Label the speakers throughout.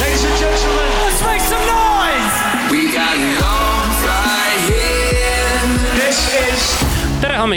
Speaker 1: Ladies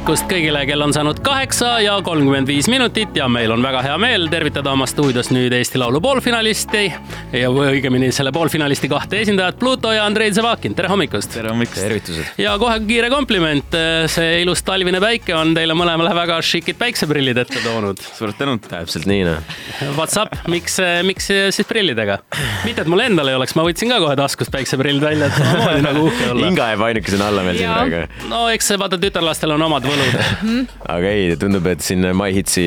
Speaker 2: hommikust kõigile, kell on saanud kaheksa ja kolmkümmend viis minutit ja meil on väga hea meel tervitada oma stuudios nüüd Eesti Laulu poolfinalisti ja õigemini selle poolfinalisti kahte esindajat, Pluto ja Andrei Zevakin, tere hommikust!
Speaker 3: tere hommikust!
Speaker 4: tervitused!
Speaker 2: ja kohe kiire kompliment, see ilus talvine päike on teile mõlemale väga šikid päikseprillid ette toonud.
Speaker 3: suured tänud!
Speaker 4: täpselt nii noh.
Speaker 2: What's up, miks, miks siis prillidega? mitte, et mul endal ei oleks, ma võtsin ka kohe taskust päikseprillid välja, et samamoodi nagu uhke olla.
Speaker 4: Inga jääb ainukesena alla meil siin praegu.
Speaker 2: no eks vaata tütarlastel on omad võlud
Speaker 4: aga ei, tundub, et siin MyHitsi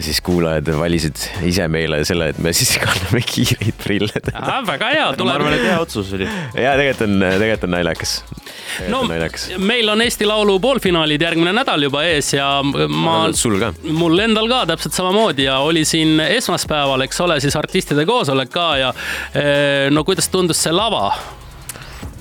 Speaker 4: siis kuulajad valisid ise meile selle, et me siis kanname kiireid prille.
Speaker 2: väga hea,
Speaker 3: tuleb. ma arvan, et hea otsus oli.
Speaker 4: ja tegelikult on, tegelikult on naljakas.
Speaker 2: no naljakas. meil on Eesti Laulu poolfinaalid järgmine nädal juba ees ja ma.
Speaker 4: sul ka?
Speaker 2: mul endal ka täpselt samamoodi ja oli siin esmaspäeval, eks ole, siis artistide koosolek ka ja eh, no kuidas tundus see lava?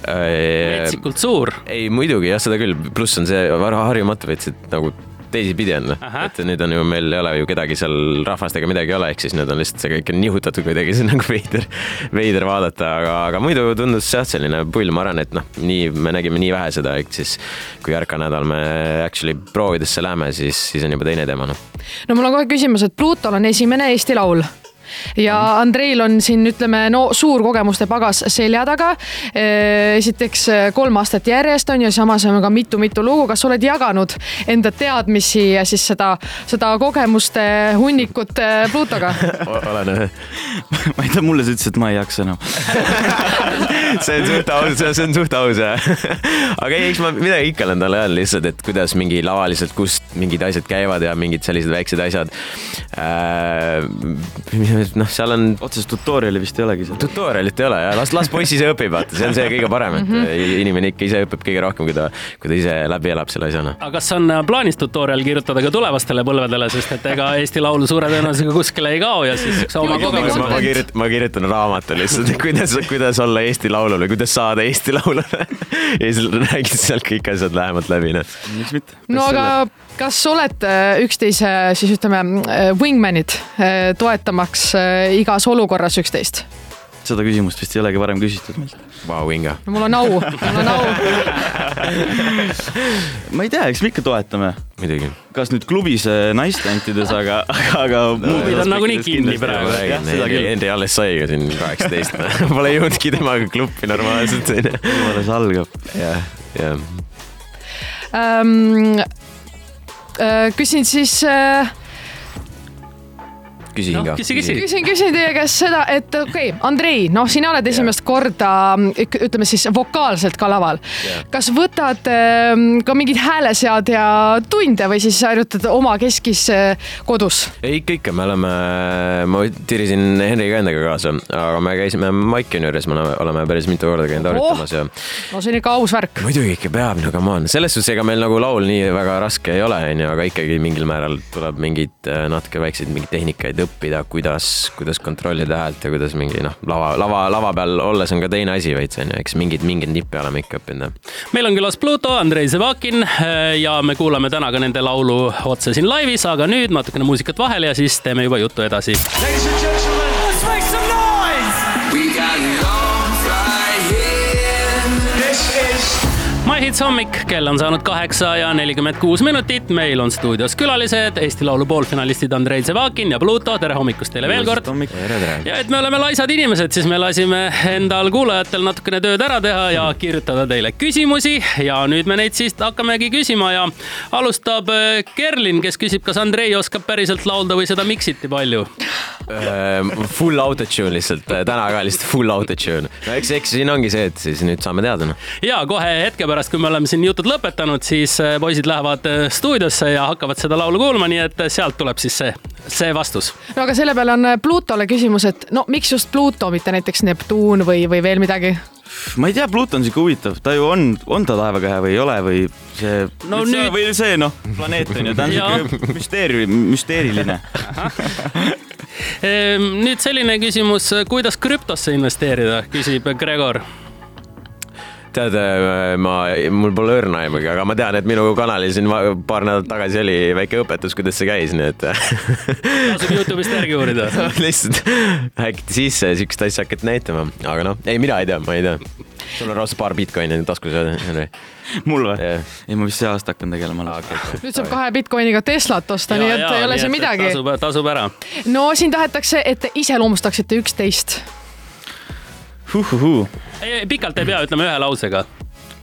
Speaker 2: Metsikult suur.
Speaker 4: ei, muidugi jah, seda küll, pluss on see harjumatu veits, et nagu teisipidi on, et nüüd on ju, meil ei ole ju kedagi seal rahvast ega midagi ei ole, ehk siis nüüd on lihtsalt see kõik on nihutatud kuidagi, see on nagu veider, veider vaadata, aga, aga muidu tundus jah, selline pull, ma arvan, et noh, nii me nägime nii vähe seda, ehk siis kui järgmine nädal me actually proovidesse läheme, siis, siis on juba teine teema noh.
Speaker 5: no mul on kohe küsimus, et Plutol on esimene Eesti Laul ja Andreil on siin, ütleme, no suur kogemuste pagas selja taga. esiteks kolm aastat järjest on ju, samas on ka mitu-mitu lugu. kas oled jaganud enda teadmisi ja siis seda, seda kogemuste hunnikut Plutoga?
Speaker 4: olen.
Speaker 3: ma ei tea, mulle sa ütlesid, et ma ei jaksa enam
Speaker 4: see on suht aus, see on suht aus jah. aga ei, eks ma midagi ikka olen talle öelnud lihtsalt, et kuidas mingi lavaliselt, kust mingid asjad käivad ja mingid sellised väiksed asjad äh, noh, seal on.
Speaker 3: otsest tutorial'i vist ei olegi seal.
Speaker 4: tutorial'it ei ole ja las, las poiss ise õpib, vaata, see on see kõige parem, et mm -hmm. inimene ikka ise õpib kõige rohkem, kui ta, kui ta ise läbi elab selle asjana.
Speaker 2: aga kas on äh, plaanis tutorial kirjutada ka tulevastele põlvedele, sest et ega Eesti Laul suure tõenäosusega kuskile ei kao ja siis üks oma kogemus.
Speaker 4: ma, ma kirjutan, ma kirjutan raamatu lihtsalt, kuidas, kuidas olla Eesti Laulul või kuidas saada Eesti Laulule ja siis räägid seal kõik asjad lähemalt läbi, noh.
Speaker 3: miks mitte.
Speaker 5: no aga kas olete üksteise siis ütleme wingman'id toetamaks igas olukorras üksteist?
Speaker 3: seda küsimust vist ei olegi varem küsitud meilt.
Speaker 4: Vau, Inga.
Speaker 5: no mul on au, mul on au
Speaker 3: ma ei tea, eks me ikka toetame.
Speaker 4: muidugi.
Speaker 3: kas nüüd klubis naisstantides, aga, aga, aga
Speaker 2: klubid on nagunii kinni praegu.
Speaker 4: Henri alles sai ka siin kaheksateist Pole jõudnudki temaga klubi normaalselt
Speaker 3: alles algab.
Speaker 4: jah, jah.
Speaker 5: Küsin siis äh,
Speaker 4: küsi Inga
Speaker 2: no,. küsi, küsi.
Speaker 5: küsin, küsin teie käest seda, et okei okay,, Andrei, noh, sina oled esimest korda ütleme siis vokaalselt ka laval yeah.. kas võtad äh, ka mingeid hääleseadja tunde või siis harjutad omakeskis äh, kodus?
Speaker 4: ikka, ikka, me oleme, ma tirisin Henriga endaga kaasa, aga me käisime Maiconi juures, me oleme, oleme päris mitu korda käinud harjutamas oh, ja.
Speaker 5: no see on ikka aus värk.
Speaker 4: muidugi ikka peab, no come on, selles suhtes, ega meil nagu laul nii väga raske ei ole, onju, aga ikkagi mingil määral tuleb mingeid natuke väikseid mingeid tehnikaid õppida, kuidas, kuidas kontrollida häält ja kuidas mingi noh, lava, lava, lava peal olles on ka teine asi veits onju, eks mingeid, mingeid nippe oleme ikka õppinud.
Speaker 2: meil on külas Pluto, Andrei Zevakin ja me kuulame täna ka nende laulu otse siin laivis, aga nüüd natukene muusikat vahele ja siis teeme juba juttu edasi.
Speaker 1: Ladies and gentlemen,
Speaker 2: MyHits hommik, kell on saanud kaheksa ja nelikümmend kuus minutit. meil on stuudios külalised, Eesti Laulu poolfinalistid Andrei Zevakin ja Pluto. tere hommikust teile veel kord. ja et me oleme laisad inimesed, siis me lasime endal kuulajatel natukene tööd ära teha ja kirjutada teile küsimusi ja nüüd me neid siis hakkamegi küsima ja alustab äh, Kerlin, kes küsib, kas Andrei oskab päriselt laulda või seda miksiti palju
Speaker 4: Full autotune lihtsalt, täna ka lihtsalt full autotune. no eks, eks siin ongi see, et siis nüüd saame teada noh.
Speaker 2: ja kohe hetke pärast, kui me oleme siin jutud lõpetanud, siis äh, poisid lähevad äh, stuudiosse ja hakkavad seda laulu kuulma, nii et äh, sealt tuleb siis see, see vastus.
Speaker 5: no aga selle peale on Plutole küsimus, et no miks just Pluto, mitte näiteks Neptuun või, või veel midagi?
Speaker 3: Ma ei tea, Pluto on siuke huvitav, ta ju on, on ta taevakehe või ei ole või see
Speaker 2: no, nüüd...
Speaker 3: või see noh, planeet on ju, ta on siuke müsteerium, müsteeriline.
Speaker 2: Ehm, nüüd selline küsimus, kuidas krüptosse investeerida, küsib Gregor
Speaker 4: tead, ma, mul pole õrna aimugi, aga ma tean, et minu kanalil siin paar nädalat tagasi oli väike õpetus, kuidas see käis, nii et
Speaker 2: tasub Youtube'ist järgi uurida.
Speaker 4: lihtsalt häkiti sisse ja siukest asja hakati näitama, aga noh, ei, mina ei tea, ma ei tea. sul on raudselt paar Bitcoini taskus, Henri.
Speaker 3: mul või
Speaker 4: Jah.?
Speaker 3: ei, ma vist see aasta hakkan tegelema alles okay..
Speaker 5: nüüd saab kahe Bitcoiniga Teslat osta, nii et ei ole siin midagi.
Speaker 2: tasub, tasub ära.
Speaker 5: no siin tahetakse, et te iseloomustaksite üksteist.
Speaker 3: Huhuhuu.
Speaker 2: Pikalt ei pea, ütleme ühe lausega.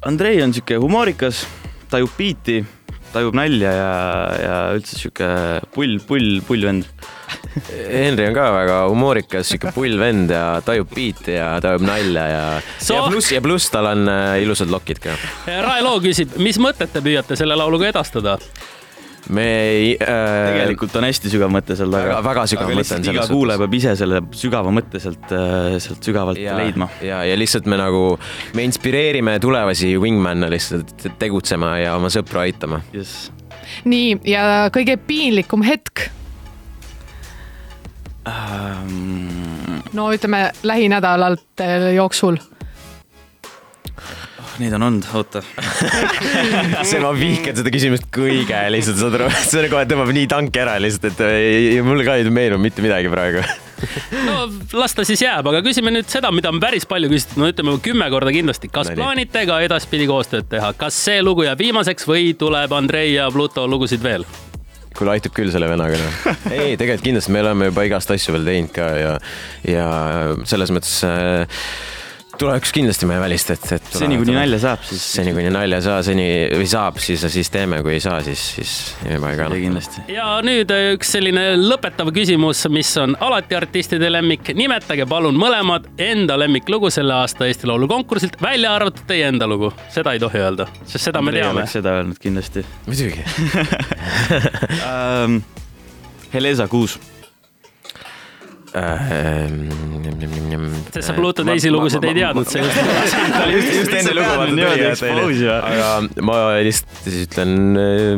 Speaker 3: Andrei on sihuke humoorikas, tajub biiti, tajub nalja ja, ja üldse sihuke pull, pull, pull vend.
Speaker 4: Henri on ka väga humoorikas, sihuke pull vend ja tajub biiti ja tajub nalja ja
Speaker 2: So-
Speaker 4: ja pluss ja pluss tal on äh, ilusad lokid ka.
Speaker 2: Rae Loo küsib, mis mõtet te püüate selle lauluga edastada?
Speaker 4: Me ei äh,
Speaker 3: tegelikult on hästi sügav mõte seal taga
Speaker 4: Väga-. väga sügav mõte on
Speaker 3: iga
Speaker 4: selles
Speaker 3: kuulaja
Speaker 4: suhtes.
Speaker 3: peab ise selle sügava mõtte sealt, sealt sügavalt
Speaker 4: ja,
Speaker 3: leidma.
Speaker 4: ja, ja lihtsalt me nagu, me inspireerime tulevasi wingman'e lihtsalt tegutsema ja oma sõpru aitama.
Speaker 3: jess.
Speaker 5: nii, ja kõige piinlikum hetk,
Speaker 3: Ähm,
Speaker 5: no ütleme lähinädalate jooksul.
Speaker 3: Neid on olnud, oota.
Speaker 4: see, ma vihkan seda küsimust kõige lihtsalt, saad aru, see kohe tõmbab nii tanki ära lihtsalt, et ei, ei, mul ka ei meenu mitte midagi praegu.
Speaker 2: no las ta siis jääb, aga küsime nüüd seda, mida on päris palju küsitud, no ütleme kümme korda kindlasti, kas
Speaker 4: No
Speaker 2: plaanite ka edaspidi koostööd teha, kas see lugu jääb viimaseks või tuleb Andrei ja Pluto lugusid veel?
Speaker 4: kuule, aitab küll selle vennaga noh. ei, tegelikult kindlasti me oleme juba igast asju veel teinud ka ja, ja selles mõttes äh, tulevikus kindlasti me ei välista, et, et.
Speaker 3: seni, kuni nalja saab, siis.
Speaker 4: seni, kuni nalja saa, seni või saab, siis, siis teeme, kui ei saa, siis, siis juba ei
Speaker 3: ja
Speaker 4: kanna.
Speaker 3: kindlasti.
Speaker 2: ja nüüd äh, üks selline lõpetav küsimus, mis on alati artistide lemmik, nimetage palun mõlemad enda lemmiklugu selle aasta Eesti Laulu konkursilt, välja arvatud teie enda lugu, seda ei tohi öelda, sest seda me teame.
Speaker 3: seda öelnud kindlasti
Speaker 4: muidugi.
Speaker 3: ähm,. Helesa kuus.
Speaker 2: Sest sa Pluto teisi lugusid ei teadnud, see just
Speaker 4: just, just enne lugu vaata tuli, et onju. aga ma lihtsalt siis ütlen,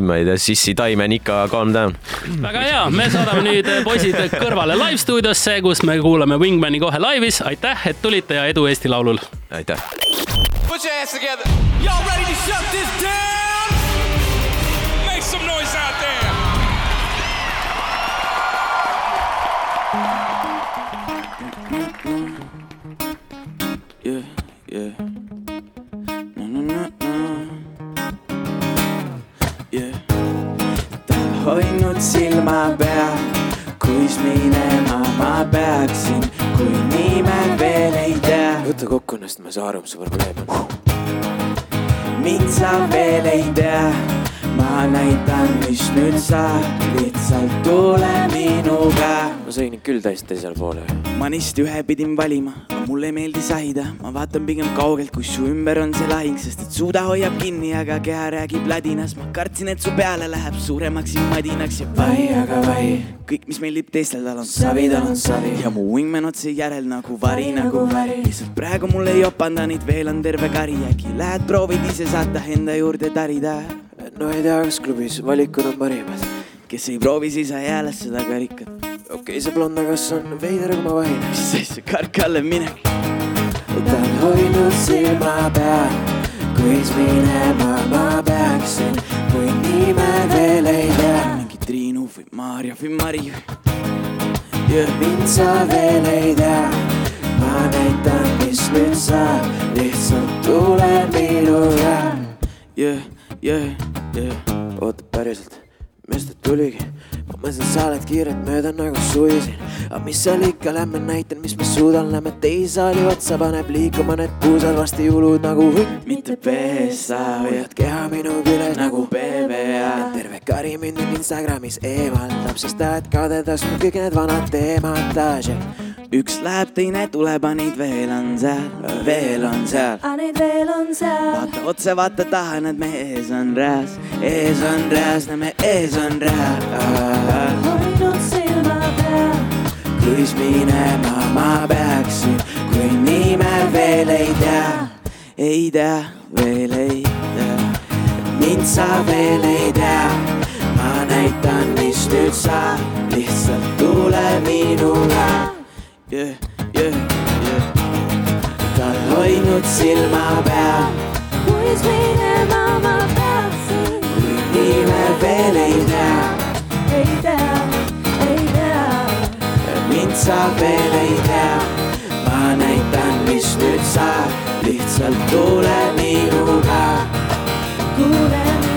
Speaker 4: ma ei tea, Sissi Taimen ikka calm down.
Speaker 2: väga hea, me saadame nüüd poisid kõrvale live stuudiosse, kus me kuulame Wingmani kohe laivis. aitäh, et tulite ja edu Eesti Laulul.
Speaker 4: aitäh.
Speaker 6: Put your hands together. Y'all ready to shut this down?
Speaker 7: Kuis minema ma peaksin, kui nime veel ei tea.
Speaker 4: võta kokku ennast, ma ei saa aru, mis su probleem on.
Speaker 7: mind sa veel ei tea, ma näitan, mis nüüd saab, lihtsalt tule minuga.
Speaker 4: ma sõin küll täiesti teisele poole.
Speaker 7: ma neist ühe pidin valima, aga mulle ei meeldi sahida, ma vaatan pigem kaugelt, kus su ümber on see lahing, sest et suuda hoiab kinni, aga keha räägib ladinas. ma kartsin, et su peale läheb suuremaks ja madinaks ja vai, aga vai. kõik, mis meeldib teistel, tal on savi, tal on savi ja mu wingman otse järel nagu vari, nagu vari. lihtsalt praegu mul ei jopanda neid, veel on terve kari, äkki lähed proovid ise saata enda juurde tarida.
Speaker 4: No ei tea, kas klubis valikud on parimad.
Speaker 7: kes ei proovi, siis ei hääle seda karikat.
Speaker 4: okei okay,, see blondakas on veider, kui ma vahin.
Speaker 7: mis asja, karka alla mine. ta on hoidnud silma peal, kuis minema ma peaksin, kui nime veel ei tea. mingi Triinu või Maarja või Mari. mind sa veel ei tea, ma näitan, mis nüüd saab, lihtsalt tule minuga.
Speaker 4: jah, jah, jah, oota päriselt, mis ta tuligi? Ma mõtlesin, sa oled kiirelt mööda nagu suvisin, aga mis seal ikka, lähme näitan, mis ma suudan, lähme teise saali otsa, paneb liikuma need puusad, varsti julud nagu hunt.
Speaker 7: mitte PSA hoiad
Speaker 4: hoiad keha minu küljes
Speaker 7: nagu PVA.
Speaker 4: terve kari mind nüüd Instagramis eemaldab, sest tahad kadedas mul kõik need vanad teemad taas ja
Speaker 7: üks läheb, teine tuleb, aga neid veel on seal, veel on seal.
Speaker 8: aga neid veel on seal.
Speaker 7: vaata otse, vaata taha, näed me ees on rääs, ees on rääs, näeme ees on rääs.
Speaker 8: Hoidnud silma peal,
Speaker 7: kuis minema ma peaksin, kui nime veel ei tea, ei tea, veel ei tea. mind sa veel ei tea, ma näitan, mis nüüd saab, lihtsalt tule minuga. Yeah, yeah, yeah. ta on hoidnud silma peal,
Speaker 8: kuis minema ma peaksin,
Speaker 7: nime veel ei tea, sa veel ei tea. ma näitan, mis nüüd saab, lihtsalt tule minuga.
Speaker 8: tule